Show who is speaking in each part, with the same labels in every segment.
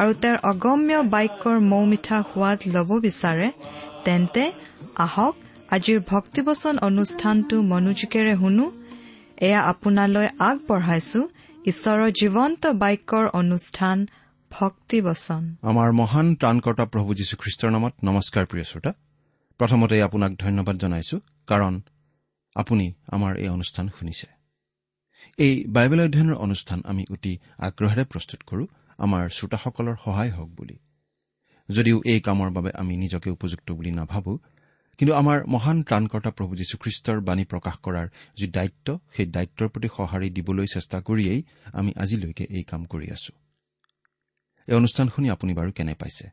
Speaker 1: আৰু তেওঁৰ অগম্য বাক্যৰ মৌ মিঠা সোৱাদ ল'ব বিচাৰে তেন্তে আহক আজিৰ ভক্তিবচন অনুষ্ঠানটো মনোযোগেৰে শুনো। এয়া আপোনালৈ আগবঢ়াইছো ঈশ্বৰৰ জীৱন্ত বাক্যৰ অনুষ্ঠান ভক্তিবচন।
Speaker 2: আমাৰ মহান ত্ৰাণকৰ্তা প্ৰভু যীশুখ্ৰীষ্টৰ নামত নমস্কাৰ প্ৰিয় শ্ৰোতা। প্ৰথমতে আপোনাক ধন্যবাদ জনাইছো কাৰণ আপুনি আমাৰ এই অনুষ্ঠান শুনিছে। এই বাইবেল অধ্যয়নৰ অনুষ্ঠান আমি অতি আগ্ৰহেৰে প্ৰস্তুত কৰো। আমাৰ শ্ৰোতাসকলৰ সহায় হওক বুলি। যদিও এই কামৰ বাবে আমি নিজকে উপযুক্ত বুলি নাভাবো কিন্তু আমাৰ মহান ত্ৰাণকৰ্তা প্ৰভু যীশুখ্ৰীষ্টৰ বাণী প্ৰকাশ কৰাৰ যি দায়িত্ব সেই দায়িত্বৰ প্ৰতি সঁহাৰি দিবলৈ চেষ্টা কৰিয়েই আমি আজিলৈকে এই কাম কৰি আছো। এই অনুষ্ঠান শুনি আপুনি বাৰু কেনে পাইছে?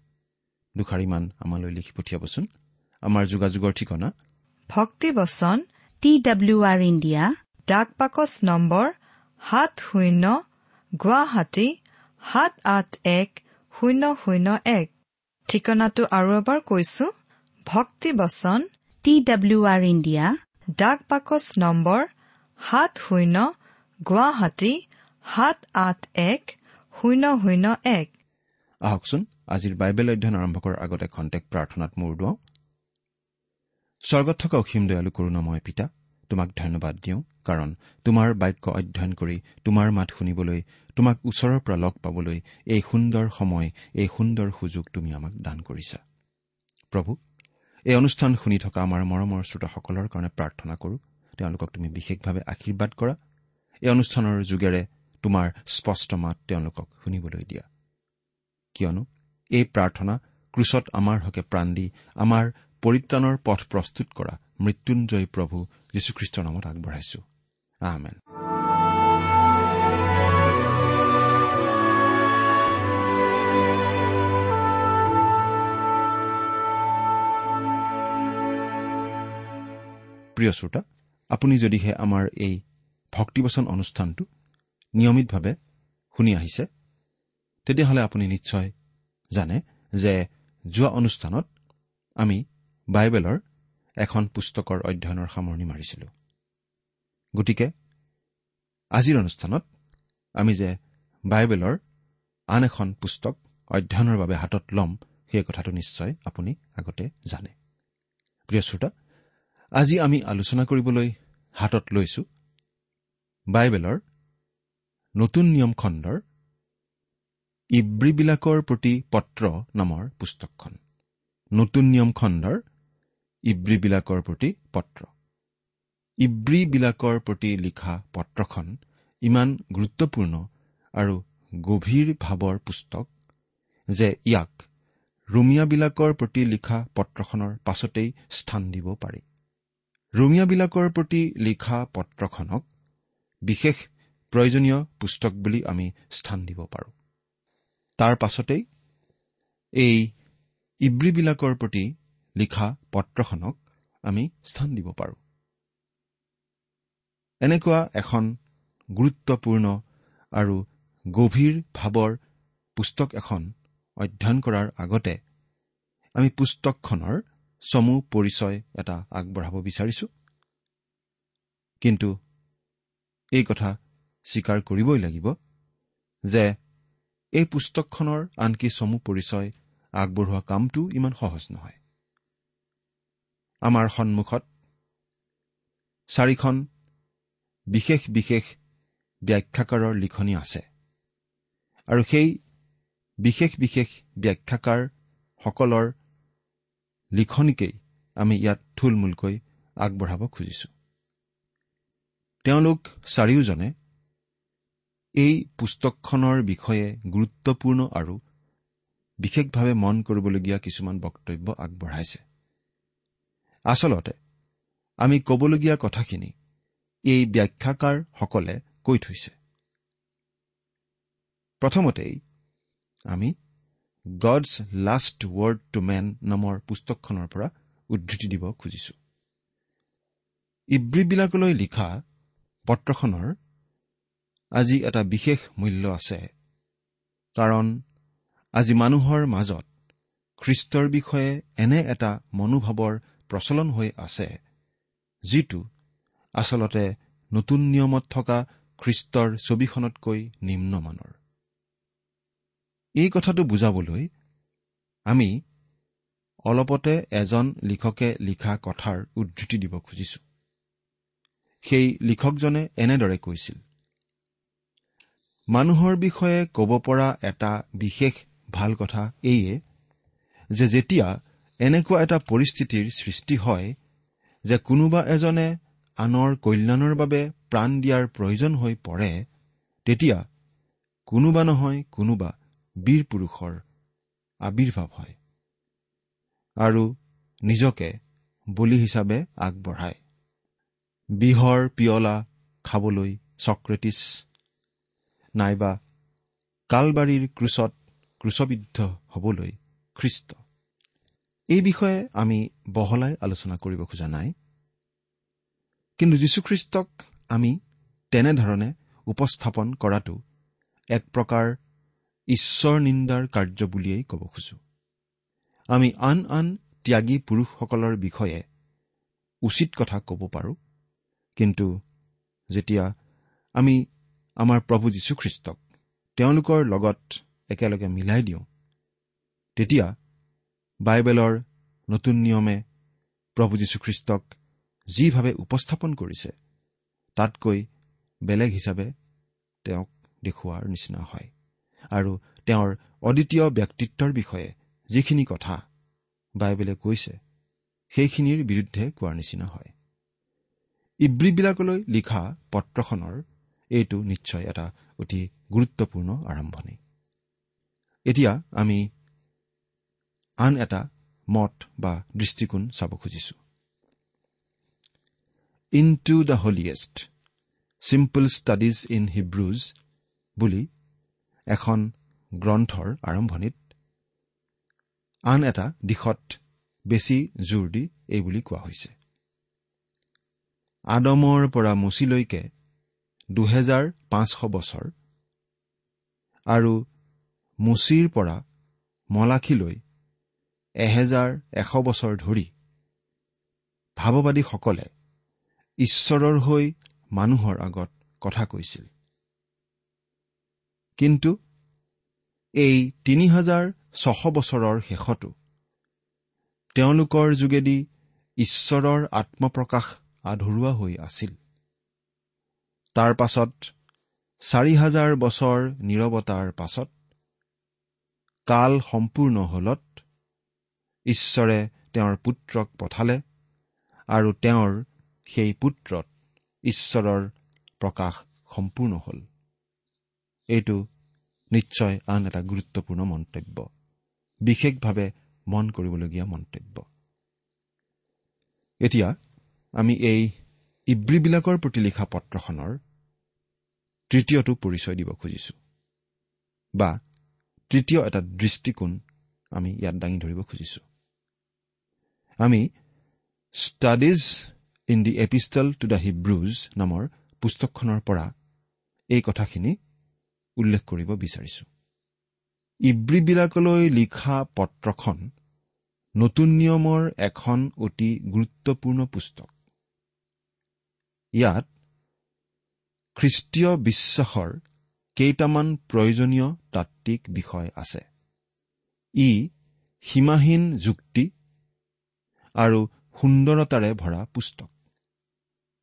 Speaker 2: দুষাৰিমান আমালৈ লিখি পঠিয়াবচোন। আমাৰ যোগাযোগৰ ঠিকনা?
Speaker 1: ভক্তিবচন
Speaker 3: টি ডাব্লিউ আৰ ইণ্ডিয়া
Speaker 1: ডাক পাকচ নম্বৰ সাত শূন্য গুৱাহাটী সাত আঠ এক শূন্য শূন্য এক। ঠিকনাটো আৰু এবাৰ কৈছো ভক্তিবচন
Speaker 3: টি ডাব্লিউ আৰ ইণ্ডিয়া।
Speaker 1: ডাক পাকচ নম্বৰ সাত শূন্য গুৱাহাটী সাত আঠ এক শূন্য শূন্য এক।
Speaker 2: আহকচোন আজিৰ বাইবেল অধ্যয়ন আৰম্ভ কৰাৰ আগতে খন্তেক প্ৰাৰ্থনাত মূৰ দুৱাওঁ। স্বৰ্গত থকা অসীম দয়ালু কৰোণাময় পিতা তোমাক ধন্যবাদ দিওঁ কাৰণ তোমাৰ বাক্য অধ্যয়ন কৰি তোমাৰ মাত শুনিবলৈ তোমাক ওচৰৰ পৰা লগ পাবলৈ এই সুন্দৰ সময় এই সুন্দৰ সুযোগ তুমি আমাক দান কৰিছা। প্ৰভু এই অনুষ্ঠান শুনি থকা আমাৰ মৰমৰ শ্ৰোতাসকলৰ কাৰণে প্ৰাৰ্থনা কৰো। তেওঁলোকক তুমি বিশেষভাৱে আশীৰ্বাদ কৰা। এই অনুষ্ঠানৰ যোগেৰে তোমাৰ স্পষ্ট মাত তেওঁলোকক শুনিবলৈ দিয়া। কিয়নো এই প্ৰাৰ্থনা ক্ৰুচত আমাৰ হকে প্ৰাণ দি আমাৰ পৰিত্ৰাণৰ পথ প্ৰস্তুত কৰা মৃত্যুঞ্জয় প্ৰভু যীশুখ্ৰীষ্টৰ নামত আগবঢ়াইছো। আহমেন প্ৰিয় শ্ৰোতা আপুনি যদিহে আমাৰ এই ভক্তিবচন অনুষ্ঠানটো নিয়মিতভাৱে শুনি আহিছে তেতিয়াহ'লে আপুনি নিশ্চয় জানে যে যোৱা অনুষ্ঠানত আমি বাইবেলৰ এখন পুস্তকৰ অধ্যয়নৰ সামৰণি মাৰিছিলো। গতিকে আজিৰ অনুষ্ঠানত আমি যে বাইবেলৰ আন এখন পুস্তক অধ্যয়নৰ বাবে হাতত ল'ম সেই কথাটো নিশ্চয় আপুনি আগতে জানে। প্ৰিয় শ্ৰোতা আজি আমি আলোচনা কৰিবলৈ হাতত লৈছো বাইবেলৰ নতুন নিয়ম খণ্ডৰ ইব্ৰীবিলাকৰ প্ৰতি পত্ৰ নামৰ পুস্তকখন। নতুন নিয়ম খণ্ডৰ ইব্ৰীবিলাকৰ প্ৰতি পত্ৰ। ইব্ৰীবিলাকৰ প্ৰতি লিখা পত্ৰখন ইমান গুৰুত্বপূৰ্ণ আৰু গভীৰ ভাৱৰ পুস্তক যে ইয়াক ৰোমিয়াবিলাকৰ প্ৰতি লিখা পত্ৰখনৰ পাছতেই স্থান দিব পাৰি। ৰোমিয়াবিলাকৰ প্ৰতি লিখা পত্ৰখনক বিশেষ প্ৰয়োজনীয় পুস্তক বুলি আমি স্থান দিব পাৰোঁ। তাৰ পাছতেই এই ইব্ৰীবিলাকৰ প্ৰতি লিখা পত্ৰখনক আমি স্থান দিব পাৰোঁ। এনেকুৱা এখন গুৰুত্বপূৰ্ণ আৰু গভীৰ ভাৱৰ পুস্তক এখন অধ্যয়ন কৰাৰ আগতে আমি পুস্তকখনৰ চমু পৰিচয় এটা আগবঢ়াব বিচাৰিছো। কিন্তু এই কথা স্বীকাৰ কৰিবই লাগিব যে এই পুস্তকখনৰ আনকি চমু পৰিচয় আগবঢ়োৱা কামটো ইমান সহজ নহয়। আমাৰ সন্মুখত চাৰিখন বিশেষ বিশেষ ব্যাখ্যাকাৰৰ লিখনি আছে আৰু সেই বিশেষ বিশেষ ব্যাখ্যাকাৰসকলৰ লিখনিকেই আমি ইয়াত থুলমূলকৈ আগবঢ়াব খুজিছো। তেওঁলোক চাৰিওজনে এই পুস্তকখনৰ বিষয়ে গুৰুত্বপূৰ্ণ আৰু বিশেষভাৱে মন কৰিবলগীয়া কিছুমান বক্তব্য আগবঢ়াইছে। আচলতে আমি কবলগীয়া কথাখিনি এই ব্যাখ্যাকাৰসকলে কৈ থৈছে। প্ৰথমতেই আমি God's last word to man নামৰ পুস্তকখনৰ পৰা উদ্ধৃতি দিব খুজিছো। ইব্ৰীবিলাকলৈ লিখা পত্ৰখনৰ আজি এটা বিশেষ মূল্য আছে। কাৰণ আজি মানুহৰ মাজত খ্ৰীষ্টৰ বিষয়ে এনে এটা মনোভাৱৰ প্ৰচলন হৈ আছে যিটো আচলতে নতুন নিয়মত থকা খ্ৰীষ্টৰ ছবিখনতকৈ নিম্নমানৰ। এই কথাটো বুজাবলৈ আমি অলপতে এজন লিখকে লিখা কথাৰ উদ্ধৃতি দিব খুজিছো। সেই লিখকজনে এনেদৰে কৈছিল মানুহৰ বিষয়ে ক'ব পৰা এটা বিশেষ ভাল কথা এইয়ে যে যেতিয়া এনেকুৱা এটা পৰিস্থিতিৰ সৃষ্টি হয় যে কোনোবা এজনে আনৰ কল্যাণৰ বাবে প্ৰাণ দিয়াৰ প্ৰয়োজন হৈ পৰে তেতিয়া কোনোবা নহয় কোনোবা বীৰ পুৰুষৰ আৱিৰ্ভাৱ হয় আৰু নিজকে বলি হিচাপে আগবঢ়ায়। বিহৰ পিয়লা খাবলৈ চক্ৰেটিছ নাইবা কালবাৰীৰ ক্ৰুচত ক্ৰুচবিদ্ধ হবলৈ খ্ৰীষ্ট। এই বিষয়ে আমি বহলাই আলোচনা কৰিব খোজা নাই। কিন্তু যীশুখ্ৰীষ্টক আমি তেনেধৰণে উপস্থাপন কৰাটো এক প্ৰকাৰ ঈশ্বৰ নিন্দাৰ কাৰ্য বুলিয়েই ক'ব খোজো। আমি আন আন ত্যাগী পুৰুষসকলৰ বিষয়ে উচিত কথা ক'ব পাৰোঁ কিন্তু যেতিয়া আমি আমাৰ প্ৰভু যীশুখ্ৰীষ্টক তেওঁলোকৰ লগত একেলগে মিলাই দিওঁ তেতিয়া বাইবেলৰ নতুন নিয়মে প্ৰভু যীশুখ্ৰীষ্টক যিভাৱে উপস্থাপন কৰিছে তাতকৈ বেলেগ হিচাপে তেওঁক দেখুওৱাৰ নিচিনা হয়। আৰু তেওঁৰ অদ্বিতীয় ব্যক্তিত্বৰ বিষয়ে যিখিনি কথা বাইবেলে কৈছে সেইখিনিৰ বিৰুদ্ধে কোৱাৰ নিচিনা হয়। ইব্ৰীবিলাকলৈ লিখা পত্ৰখনৰ এইটো নিশ্চয় এটা অতি গুৰুত্বপূৰ্ণ আৰম্ভণি। এতিয়া আমি আন এটা মত বা দৃষ্টিকোণ চাব খুজিছো। Into the holiest simple studies in Hebrews বুলি এখন গ্ৰন্থৰ আৰম্ভণিত। আন এটা দিশত বেছি জোৰ দি এইবুলি কোৱা হৈছে। আদমৰ পৰা মুচিলৈকে দুহেজাৰ পাঁচশ বছৰ আৰু মুচিৰ পৰা মলাখীলৈ এহেজাৰ এশ বছৰ ধৰি ভাৱবাদীসকলে ঈশ্বৰৰ হৈ মানুহৰ আগত কথা কৈছিল। কিন্তু এই তিনি হাজাৰ ছশ বছৰৰ শেষতো তেওঁলোকৰ যোগেদি ঈশ্বৰৰ আত্মপ্ৰকাশ আধৰুৱা হৈ আছিল। তাৰ পাছত চাৰি হাজাৰ বছৰ নিৰৱতাৰ পাছত কাল সম্পূৰ্ণ হলত ঈশ্বৰে তেওঁৰ পুত্ৰক পঠালে আৰু তেওঁৰ সেই পুত্ৰত ঈশ্বৰৰ প্ৰকাশ সম্পূৰ্ণ হ'ল। এইটো নিশ্চয় আন এটা গুৰুত্বপূৰ্ণ মন্তব্য। বিশেষভাৱে মন কৰিবলগীয়া মন্তব্য। এতিয়া আমি এই ইব্ৰীবিলাকৰ প্ৰতি লিখা পত্ৰখনৰ তৃতীয়টো পৰিচয় দিব খুজিছো। বা তৃতীয় এটা দৃষ্টিকোণ আমি ইয়াত দাঙি ধৰিব খুজিছো। আমি studies in the epistle to the Hebrews নামৰ পুস্তকখনৰ পৰা এই কথাখিনি উল্লেখ কৰিব বিচাৰিছো। ইব্ৰীবিলাকলৈ লিখা পত্ৰখন নতুন নিয়মৰ এখন অতি গুৰুত্বপূৰ্ণ পুস্তক। ইয়াত খ্ৰীষ্টীয় বিশ্বাসৰ কেইটামান প্ৰয়োজনীয় তাত্বিক বিষয় আছে। ই সীমাহীন যুক্তি আৰু সুন্দৰতাৰে ভৰা পুস্তক।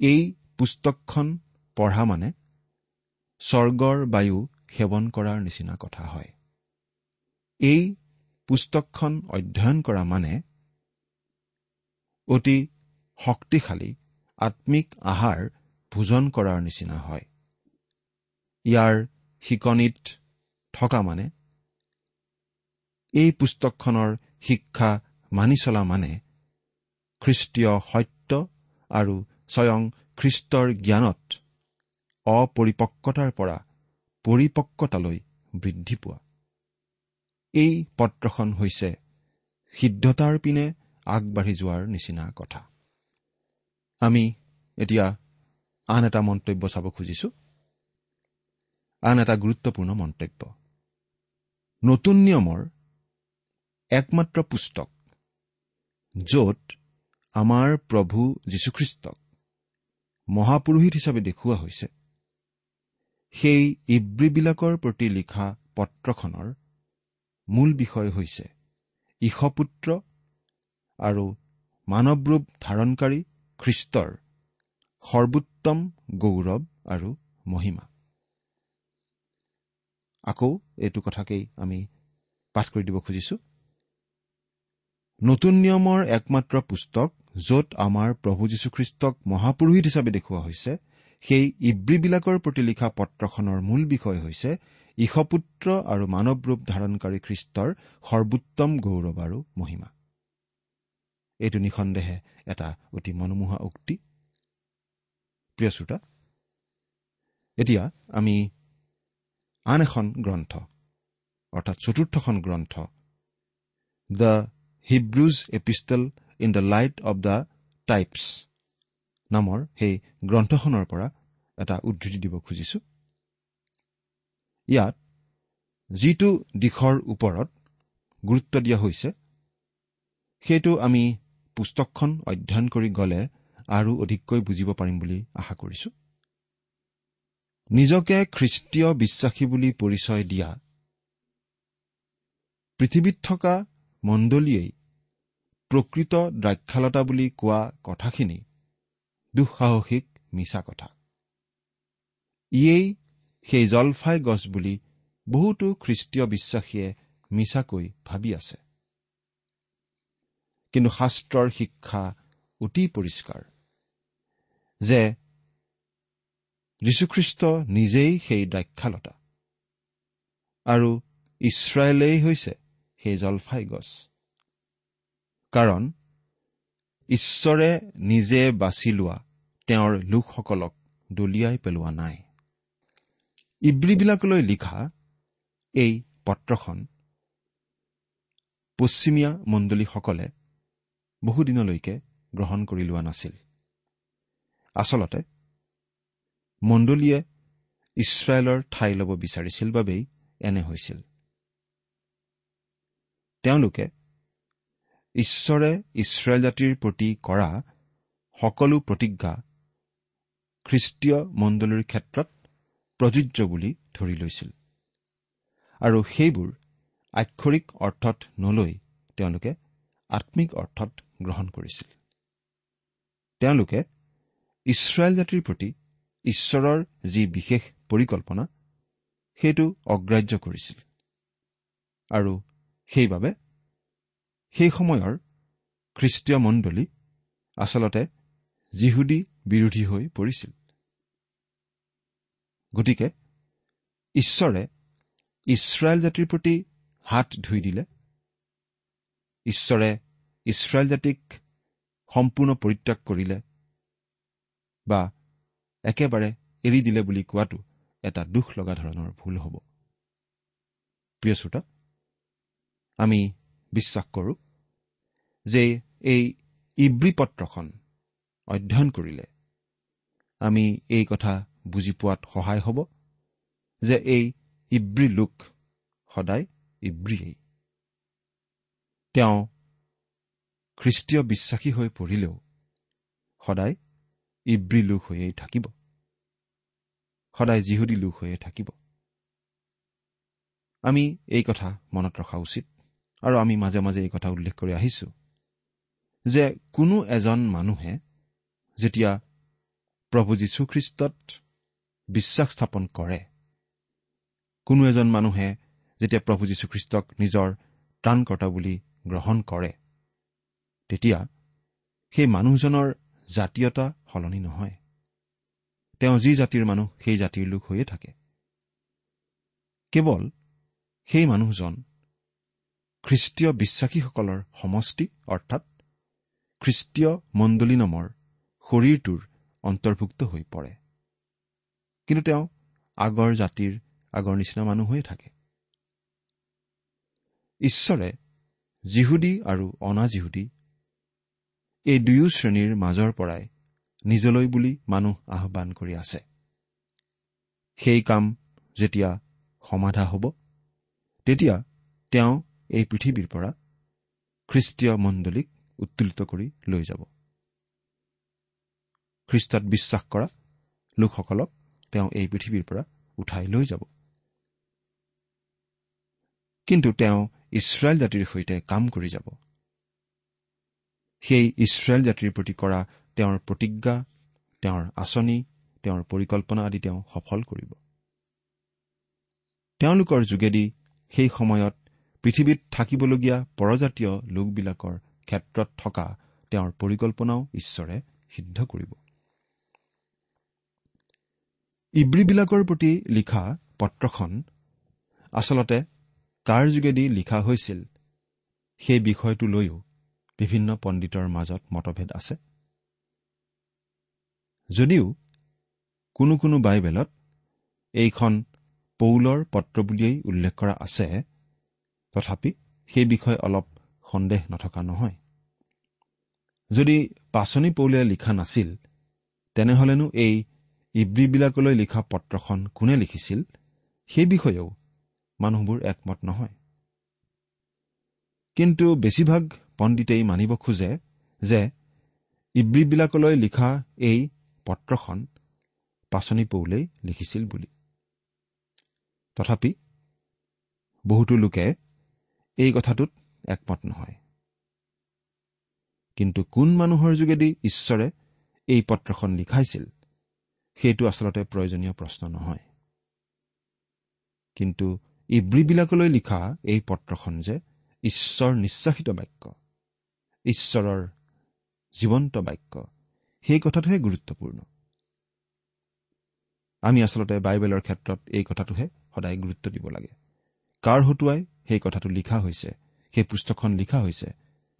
Speaker 2: এই পুস্তকখন পঢ়া মানে স্বৰ্গৰ বায়ু সেৱন কৰাৰ নিচিনা কথা হয়। এই পুস্তকখন অধ্যয়ন কৰা মানে অতি শক্তিশালী আত্মিক আহাৰ ভোজন কৰাৰ নিচিনা হয়। ইয়াৰ শিকনিত থকা মানে এই পুস্তকখনৰ শিক্ষা মানি চলা মানে খ্ৰীষ্টীয় সত্য আৰু স্বয়ং খ্ৰীষ্টৰ জ্ঞানত অপৰিপক্কতাৰ পৰা পৰিপক্কতালৈ বৃদ্ধি পোৱা। এই পত্ৰখন হৈছে সিদ্ধতাৰ পিনে আগবাঢ়ি যোৱাৰ নিচিনা কথা। আমি এতিয়া আন এটা মন্তব্য চাব খুজিছো। আন এটা গুৰুত্বপূৰ্ণ মন্তব্য। নতুন নিয়মৰ একমাত্ৰ পুস্তক য'ত আমাৰ প্ৰভু যীশুখ্ৰীষ্টক মহাপুৰোহিত হিচাপে দেখুওৱা হৈছে। সেই ইব্ৰীবিলাকৰ প্ৰতি লিখা পত্ৰখনৰ মূল বিষয় হৈছে ঈশপুত্ৰ আৰু মানৱ ৰূপ ধাৰণকাৰী খ্ৰীষ্টৰ সৰ্বোত্তম গৌৰৱ আৰু মহিমা। আকৌ এইটো কথাকেই আমি পাঠ কৰি দিব খুজিছো। নতুন নিয়মৰ একমাত্ৰ পুস্তক য'ত আমাৰ প্ৰভু যীশুখ্ৰীষ্টক মহাপুৰোহিত হিচাপে দেখুওৱা হৈছে সেই ইব্ৰীবিলাকৰ প্ৰতি লিখা পত্ৰখনৰ মূল বিষয় হৈছে ঈশপুত্ৰ আৰু মানৱ ৰূপ ধাৰণকাৰী খ্ৰীষ্টৰ সৰ্বোত্তম গৌৰৱ আৰু মহিমা। এইটো নিঃসন্দেহে এটা অতি মনোমোহা উক্তি। প্ৰিয় শ্ৰোতা এতিয়া আমি আন এখন গ্ৰন্থ অৰ্থাৎ চতুৰ্থখন গ্ৰন্থ the Hebrews epistle in the light of the types নামৰ সেই গ্ৰন্থখনৰ পৰা এটা উদ্ধৃতি দিব খুজিছো। ইয়াত যিটো দিশৰ ওপৰত গুৰুত্ব দিয়া হৈছে সেইটো আমি পুস্তকখন অধ্যয়ন কৰি গ'লে আৰু অধিককৈ বুজিব পাৰিম বুলি আশা কৰিছো। নিজকে খ্ৰীষ্টীয় বিশ্বাসী বুলি পৰিচয় দিয়া পৃথিৱীত থকা মণ্ডলীয়েই প্ৰকৃত দ্ৰাক্ষালতা বুলি কোৱা কথাখিনি দুঃসাহসিক মিছা কথা। ইয়েই সেই জলফাই গছ বুলি বহুতো খ্ৰীষ্টীয় বিশ্বাসীয়ে মিছাকৈ ভাবি আছে। কিন্তু শাস্ত্ৰৰ শিক্ষা অতি পৰিষ্কাৰ যে যীশুখ্ৰীষ্ট নিজেই সেই দ্ৰাক্ষালতা আৰু ইছৰাইলেই হৈছে সেই জলফাই গছ। কাৰণ ঈশ্বৰে নিজে বাছি লোৱা তেওঁৰ লোকসকলক দলিয়াই পেলোৱা নাই। ইব্ৰীবিলাকলৈ লিখা এই পত্ৰখন পশ্চিমীয়া মণ্ডলীসকলে বহুদিনলৈকে গ্ৰহণ কৰি লোৱা নাছিল। আচলতে মণ্ডলীয়ে ইছৰাইলৰ ঠাই ল'ব বিচাৰিছিল বাবেই এনে হৈছিল। তেওঁলোকে ঈশ্বৰে ইছৰাইল জাতিৰ প্ৰতি কৰা সকলো প্ৰতিজ্ঞা খ্ৰীষ্টীয় মণ্ডলীৰ ক্ষেত্ৰত প্ৰযোজ্য বুলি ধৰি লৈছিল। আৰু সেইবোৰ আক্ষৰিক অৰ্থত নলৈ তেওঁলোকে আত্মিক অৰ্থত গ্ৰহণ কৰিছিল। তেওঁলোকে ইছৰাইল জাতিৰ প্ৰতি ঈশ্বৰৰ যি বিশেষ পৰিকল্পনা সেইটো অগ্ৰাহ্য কৰিছিল। আৰু সেইবাবে সেই সময়ৰ খ্ৰীষ্টীয় মণ্ডলী আচলতে যিহুদী বিৰোধী হৈ পৰিছিল। গতিকে ঈশ্বৰে ইছৰাইল জাতিৰ প্ৰতি হাত ধুই দিলে। ঈশ্বৰে ইছৰাইল জাতিক সম্পূৰ্ণ পৰিত্যাগ কৰিলে বা একেবাৰে এৰি দিলে বুলি কোৱাটো এটা দুখ লগা ধৰণৰ ভুল হ'ব। প্ৰিয় শ্ৰোতা আমি বিশ্বাস কৰোঁ যে এই ইব্ৰী পত্ৰখন অধ্যয়ন কৰিলে আমি এই কথা বুজি পোৱাত সহায় হ'ব যে এই ইব্ৰী লোক সদায় ইব্ৰীয়েই। তেওঁ খ্ৰীষ্টীয় বিশ্বাসী হৈ পঢ়িলেও সদায় ইব্ৰী লোক হৈয়েই থাকিব। সদায় যিহুদী লোক হৈয়ে থাকিব। আমি এই কথা মনত ৰখা উচিত। আৰু আমি মাজে মাজে এই কথা উল্লেখ কৰি আহিছো যে কোনো এজন মানুহে যেতিয়া প্ৰভু যীশুখ্ৰীষ্টত বিশ্বাস স্থাপন কৰে কোনো এজন মানুহে যেতিয়া প্ৰভু যীশুখ্ৰীষ্টক নিজৰ ত্ৰাণকৰ্তা বুলি গ্ৰহণ কৰে তেতিয়া সেই মানুহজনৰ জাতীয়তা সলনি নহয়। তেওঁ যি জাতিৰ মানুহ সেই জাতিৰ লোক হৈয়ে থাকে। কেৱল সেই মানুহজন খ্ৰীষ্টীয় বিশ্বাসীসকলৰ সমষ্টি অৰ্থাৎ খ্ৰীষ্টীয় মণ্ডলী নামৰ শৰীৰটোৰ অন্তৰ্ভুক্ত হৈ পৰে। কিন্তু তেওঁ আগৰ জাতিৰ আগৰ নিচিনা মানুহ হৈয়ে থাকে। ঈশ্বৰে জিহুদী আৰু অনা জিহুদী এই দুয়ো শ্ৰেণীৰ মাজৰ পৰাই নিজলৈ বুলি মানুহ আহ্বান কৰি আছে। সেই কাম যেতিয়া সমাধা হ'ব তেতিয়া তেওঁ এই পৃথিৱীৰ পৰা খ্ৰীষ্টীয় মণ্ডলীক উত্তোলিত কৰি লৈ যাব। খ্ৰীষ্টত বিশ্বাস কৰা লোকসকলক তেওঁ এই পৃথিৱীৰ পৰা উঠাই লৈ যাব। কিন্তু তেওঁ ইছৰাইল জাতিৰ সৈতে কাম কৰি যাব। সেই ইছৰাইল জাতিৰ প্ৰতি কৰা তেওঁৰ প্ৰতিজ্ঞা তেওঁৰ আঁচনি তেওঁৰ পৰিকল্পনা আদি তেওঁ সফল কৰিব। তেওঁলোকৰ যোগেদি সেই সময়ত পৃথিৱীত থাকিবলগীয়া পৰজাতীয় লোকবিলাকৰ ক্ষেত্ৰত থকা তেওঁৰ পৰিকল্পনাও ঈশ্বৰে সিদ্ধ কৰিব। ইব্ৰীবিলাকৰ প্ৰতি লিখা পত্ৰখন আচলতে কাৰ যোগেদি লিখা হৈছিল সেই বিষয়টো লৈও বিভিন্ন পণ্ডিতৰ মাজত মতভেদ আছে। যদিও কোনো কোনো বাইবেলত এইখন পৌলৰ পত্ৰ বুলিয়েই উল্লেখ কৰা আছে তথাপি সেই বিষয়ে অলপ সন্দেহ নথকা নহয়। যদি পাচনি পৌলে লিখা নাছিল তেনেহলেনো এই ইব্ৰীবিলাকলৈ লিখা পত্ৰখন কোনে লিখিছিল? সেই বিষয়েও মানুহবোৰ একমত নহয়। কিন্তু বেছিভাগ পণ্ডিতেই মানিব খোজে যে ইব্ৰীবিলাকলৈ লিখা এই পত্ৰখন পাচনি পৌলেই লিখিছিল বুলি। তথাপি বহুতো লোকে এই কথাটোত একমত নহয়। কিন্তু কোন মানুহৰ যোগেদি ঈশ্বৰে এই পত্ৰখন লিখাইছিল সেইটো আচলতে প্ৰয়োজনীয় প্ৰশ্ন নহয়। কিন্তু ইব্ৰীবিলাকলৈ লিখা এই পত্ৰখন যে ঈশ্বৰ নিশ্বাসিত বাক্য ঈশ্বৰৰ জীৱন্ত বাক্য সেই কথাটোহে গুৰুত্বপূৰ্ণ। আমি আচলতে বাইবেলৰ ক্ষেত্ৰত এই কথাটোহে সদায় গুৰুত্ব দিব লাগে। কাৰ হতুৱাই সেই কথাটো লিখা হৈছে সেই পুস্তকখন লিখা হৈছে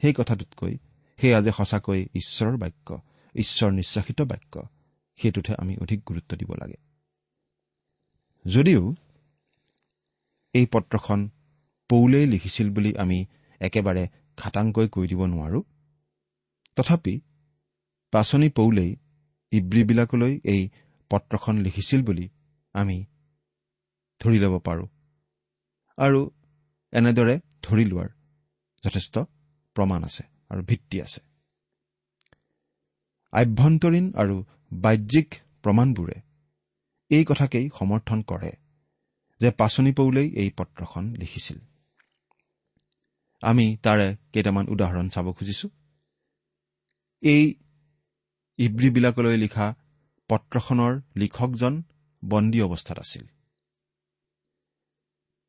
Speaker 2: সেই কথাটোতকৈ সেয়া যে সঁচাকৈ ঈশ্বৰৰ বাক্য ঈশ্বৰ নিশ্বাসিত বাক্য সেইটোতহে আমি অধিক গুৰুত্ব দিব লাগে। যদিও এই পত্ৰখন পৌলেই লিখিছিল বুলি আমি একেবাৰে খাটাংকৈ কৈ দিব নোৱাৰো তথাপি পাচনি পৌলেই ইব্ৰীবিলাকলৈ এই পত্ৰখন লিখিছিল বুলি আমি ধৰি ল'ব পাৰোঁ। আৰু এনেদৰে ধৰি লোৱাৰ যথেষ্ট প্ৰমাণ আছে আৰু ভিত্তি আছে। আভ্যন্তৰীণ আৰু বাহ্যিক প্ৰমাণবোৰে এই কথাকেই সমৰ্থন কৰে যে পাচনি পৌলেই এই পত্ৰখন লিখিছিল। আমি তাৰে কেইটামান উদাহৰণ চাব খুজিছো। এই ইব্ৰীবিলাকলৈ লিখা পত্ৰখনৰ লিখকজন বন্দী অৱস্থাত আছিল।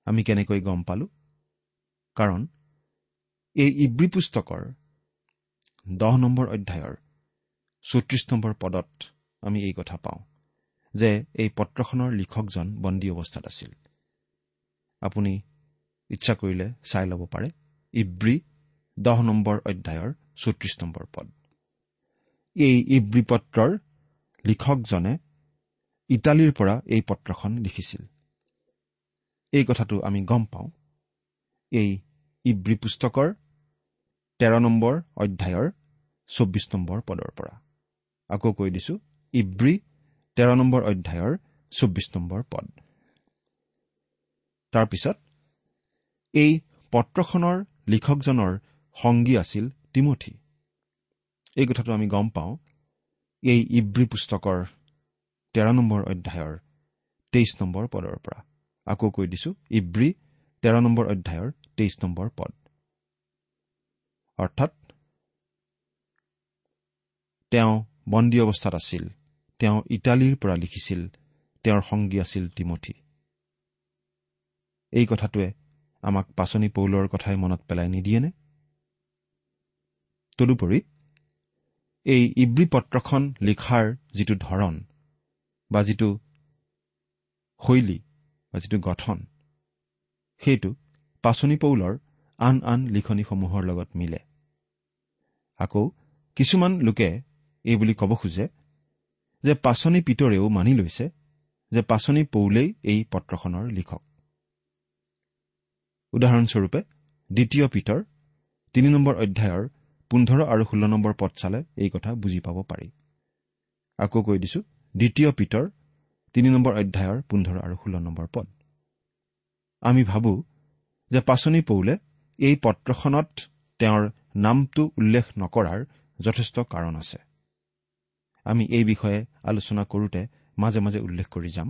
Speaker 2: আমি কেনেকৈ গম পালো? কাৰণ এই ইব্ৰী পুস্তকৰ দহ নম্বৰ অধ্যায়ৰ চৌত্ৰিশ নম্বৰ পদত আমি এই কথা পাওঁ যে এই পত্ৰখনৰ লিখকজন বন্দী অৱস্থাত আছিল। আপুনি ইচ্ছা কৰিলে চাই ল'ব পাৰে। ইব্ৰী দহ নম্বৰ অধ্যায়ৰ চৌত্ৰিশ নম্বৰ পদ। এই ইব্ৰী পত্ৰৰ লিখকজনে ইটালীৰ পৰা এই পত্ৰখন লিখিছিল। এই কথাটো আমি গম পাওঁ। এই ইব্ৰী পুস্তকৰ তেৰ নম্বৰ অধ্যায়ৰ চৌব্বিছ নম্বৰ পদৰ পৰা। আকৌ কৈ দিছো ইব্ৰী তেৰ নম্বৰ অধ্যায়ৰ চৌব্বিছ নম্বৰ পদ। তাৰপিছত এই পত্ৰখনৰ লিখকজনৰ সংগী আছিল তিমঠি। এই কথাটো আমি গম পাওঁ এই ইব্ৰী পুস্তকৰ তেৰ নম্বৰ অধ্যায়ৰ তেইছ নম্বৰ পদৰ পৰা। আকৌ কৈ দিছো ইব্ৰী তেৰ নম্বৰ অধ্যায়ৰ তেইছ নম্বৰ পদ। অৰ্থাৎ তেওঁ বন্দী অৱস্থাত আছিল তেওঁ ইটালীৰ পৰা লিখিছিল তেওঁৰ সংগী আছিল তিমঠি। এই কথাটোৱে আমাক পাচনি পৌলৰ কথাই মনত পেলাই নিদিয়েনে? তদুপৰি এই ইব্ৰী পত্ৰখন লিখাৰ যিটো ধৰণ বা যিটো শৈলী বা যিটো গঠন সেইটো পাচনি পৌলৰ আন আন লিখনিসমূহৰ লগত মিলে। আকৌ কিছুমান লোকে এই বুলি ক'ব খোজে যে পাচনি পিতৰেও মানি লৈছে যে পাচনি পৌলেই এই পত্ৰখনৰ লিখক। উদাহৰণস্বৰূপে দ্বিতীয় পিতৰ তিনি নম্বৰ অধ্যায়ৰ পোন্ধৰ আৰু ষোল্ল নম্বৰ পদ চালে এই কথা বুজি পাব পাৰি। আকৌ কৈ দিছো দ্বিতীয় পিতৰ তিনি নম্বৰ অধ্যায়ৰ পোন্ধৰ আৰু ষোল্ল নম্বৰ পদ। আমি ভাবো যে পাচনি পৌলে এই পত্ৰখনত তেওঁৰ নামটো উল্লেখ নকৰাৰ যথেষ্ট কাৰণ আছে। আমি এই বিষয়ে আলোচনা কৰোঁতে মাজে মাজে উল্লেখ কৰি যাম।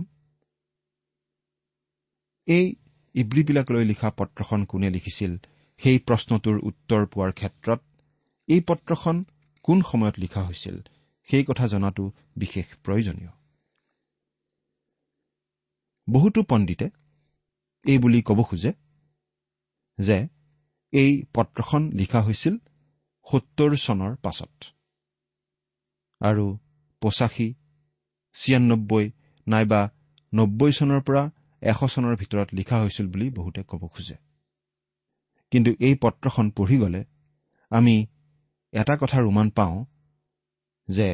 Speaker 2: এই ইব্ৰীবিলাকলৈ লিখা পত্ৰখন কোনে লিখিছিল সেই প্ৰশ্নটোৰ উত্তৰ পোৱাৰ ক্ষেত্ৰত এই পত্ৰখন কোন সময়ত লিখা হৈছিল সেই কথা জনাটো বিশেষ প্ৰয়োজনীয়। বহুতো পণ্ডিতে এই বুলি ক'ব খোজে যে এই পত্ৰখন লিখা হৈছিল সত্তৰ চনৰ পাছত। আৰু পঁচাশী ছিয়ান্নব্বৈ নাইবা নব্বৈ চনৰ পৰা এশ চনৰ ভিতৰত লিখা হৈছিল বুলি বহুতে ক'ব খোজে। কিন্তু এই পত্ৰখন পঢ়ি গ'লে আমি এটা কথাৰ উমান পাওঁ যে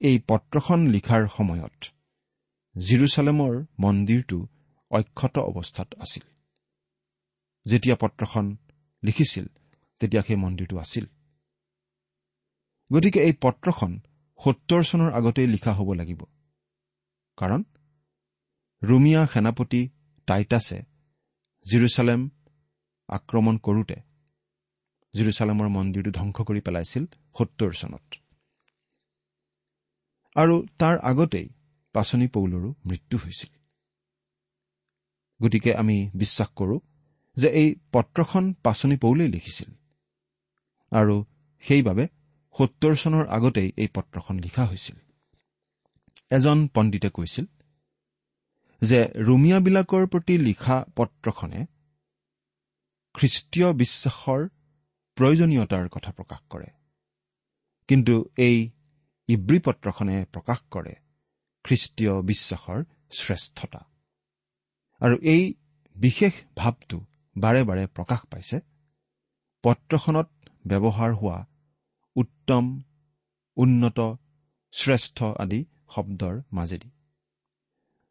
Speaker 2: এই পত্ৰখন লিখাৰ সময়ত জিৰচালেমৰ মন্দিৰটো অক্ষত অৱস্থাত আছিল। যেতিয়া পত্ৰখন লিখিছিল তেতিয়া সেই মন্দিৰটো আছিল। গতিকে এই পত্ৰখন সত্তৰ চনৰ আগতেই লিখা হ'ব লাগিব। কাৰণ ৰুমিয়া সেনাপতি টাইটাছে জিৰচালেম আক্ৰমণ কৰোঁতে জিৰচালেমৰ মন্দিৰটো ধ্বংস কৰি পেলাইছিল সত্তৰ চনত। আৰু তাৰ আগতেই পাচনি পৌলৰো মৃত্যু হৈছিল। গতিকে আমি বিশ্বাস কৰোঁ যে এই পত্ৰখন পাচনি পৌলেই লিখিছিল। আৰু সেইবাবে সত্তৰ চনৰ আগতেই এই পত্ৰখন লিখা হৈছিল। এজন পণ্ডিতে কৈছিল যে ৰুমিয়াবিলাকৰ প্ৰতি লিখা পত্ৰখনে খ্ৰীষ্টীয় বিশ্বাসৰ প্ৰয়োজনীয়তাৰ কথা প্ৰকাশ কৰে। কিন্তু এই ইব্ৰী পত্ৰখনে প্ৰকাশ কৰে খ্ৰীষ্টীয় বিশ্বাসৰ শ্ৰেষ্ঠতা। আৰু এই বিশেষ ভাৱটো বাৰে বাৰে প্ৰকাশ পাইছে। পত্ৰখনত ব্যৱহাৰ হোৱা উত্তম উন্নত শ্ৰেষ্ঠ আদি শব্দৰ মাজেদি।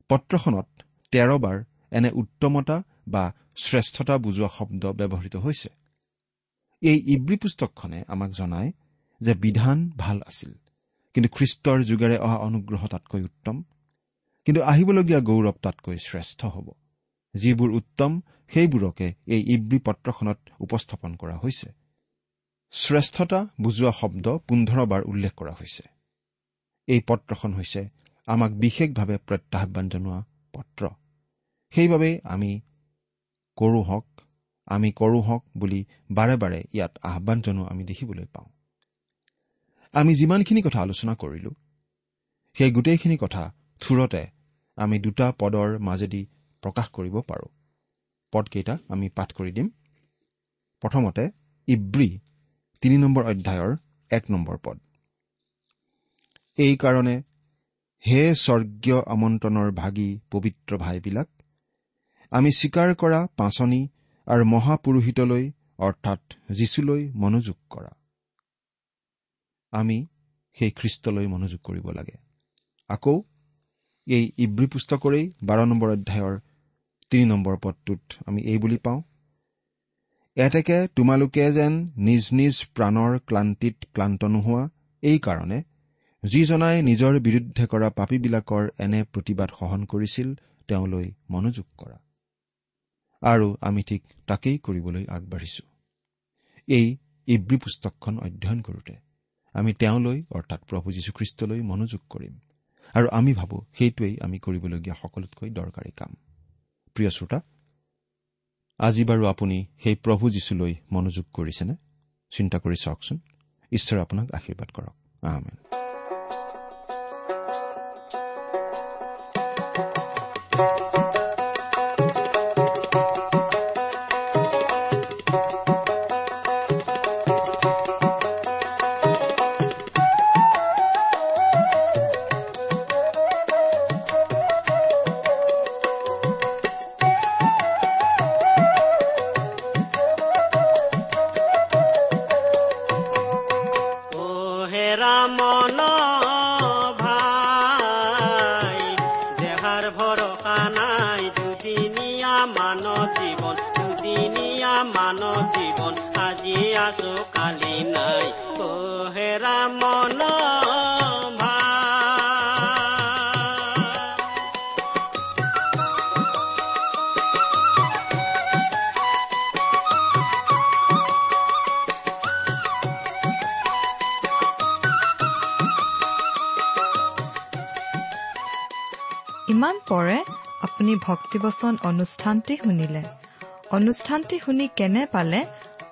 Speaker 2: পত্ৰখনত তেৰবাৰ এনে উত্তমতা বা শ্ৰেষ্ঠতা বুজোৱা শব্দ ব্যৱহৃত হৈছে। এই ইব্ৰী পুস্তকখনে আমাক জনায় যে বিধান ভাল আছিল। কিন্তু খ্ৰীষ্টৰ যুগেৰে অহা অনুগ্ৰহ তাতকৈ উত্তম। কিন্তু আহিবলগীয়া গৌৰৱ তাতকৈ শ্ৰেষ্ঠ হ'ব। যিবোৰ উত্তম সেইবোৰকে এই ইব্ৰী পত্ৰখনত উপস্থাপন কৰা হৈছে। শ্ৰেষ্ঠতা বুজোৱা শব্দ পোন্ধৰবাৰ উল্লেখ কৰা হৈছে। এই পত্ৰখন হৈছে আমাক বিশেষভাৱে প্ৰত্যাহ্বান জনোৱা পত্ৰ। সেইবাবেই আমি কৰো হওক আমি কৰো হওক বুলি বাৰে বাৰে ইয়াত আহান জনোৱা আমি দেখিবলৈ পাওঁ। আমি যিমানখিনি কথা আলোচনা কৰিলো সেই গোটেইখিনি কথা থোৰতে আমি দুটা পদৰ মাজেদি প্ৰকাশ কৰিব পাৰোঁ। পদকেইটা আমি পাঠ কৰি দিম। প্ৰথমতে ইব্ৰী তিনি নম্বৰ অধ্যায়ৰ এক নম্বৰ পদ। এইকাৰণে হে স্বৰ্গীয় আমন্ত্ৰণৰ ভাগী পবিত্ৰ ভাইবিলাক আমি স্বীকাৰ কৰা পাচনি আৰু মহাপুৰোহিতলৈ অৰ্থাৎ যীচুলৈ মনোযোগ কৰা। আমি সেই খ্ৰীষ্টলৈ মনোযোগ কৰিব লাগে। আকৌ এই ইব্ৰী পুস্তকৰেই বাৰ নম্বৰ অধ্যায়ৰ তিনি নম্বৰ পদটোত আমি এই বুলি পাওঁ এতেকে তোমালোকে যেন নিজ নিজ প্ৰাণৰ ক্লান্তিত ক্লান্ত নোহোৱা এইকাৰণে যিজনাই নিজৰ বিৰুদ্ধে কৰা পাপীবিলাকৰ এনে প্ৰতিবাদ সহন কৰিছিল তেওঁলৈ মনোযোগ কৰা। আৰু আমি ঠিক তাকেই কৰিবলৈ আগবাঢ়িছো। এই ইব্ৰী পুস্তকখন অধ্যয়ন কৰোঁতে আমি তেওঁলৈ অৰ্থাৎ প্ৰভু যীশুখ্ৰীষ্টলৈ মনোযোগ কৰিম। আৰু আমি ভাবোঁ সেইটোৱেই আমি কৰিবলগীয়া সকলোতকৈ দৰকাৰী কাম। প্ৰিয় শ্ৰোতা আজি বাৰু আপুনি সেই প্ৰভু যীশুলৈ মনোযোগ কৰিছেনে? চিন্তা কৰি চাওকচোন। ঈশ্বৰে আপোনাক আশীৰ্বাদ কৰক। আহমেন
Speaker 4: জীৱন আজি আছো কালি নাই। হেৰা মন
Speaker 1: ইমান পৰে আপুনি ভক্তিবচন অনুষ্ঠানটি শুনিলে। অনুষ্ঠানটি শুনি কেনে পালে?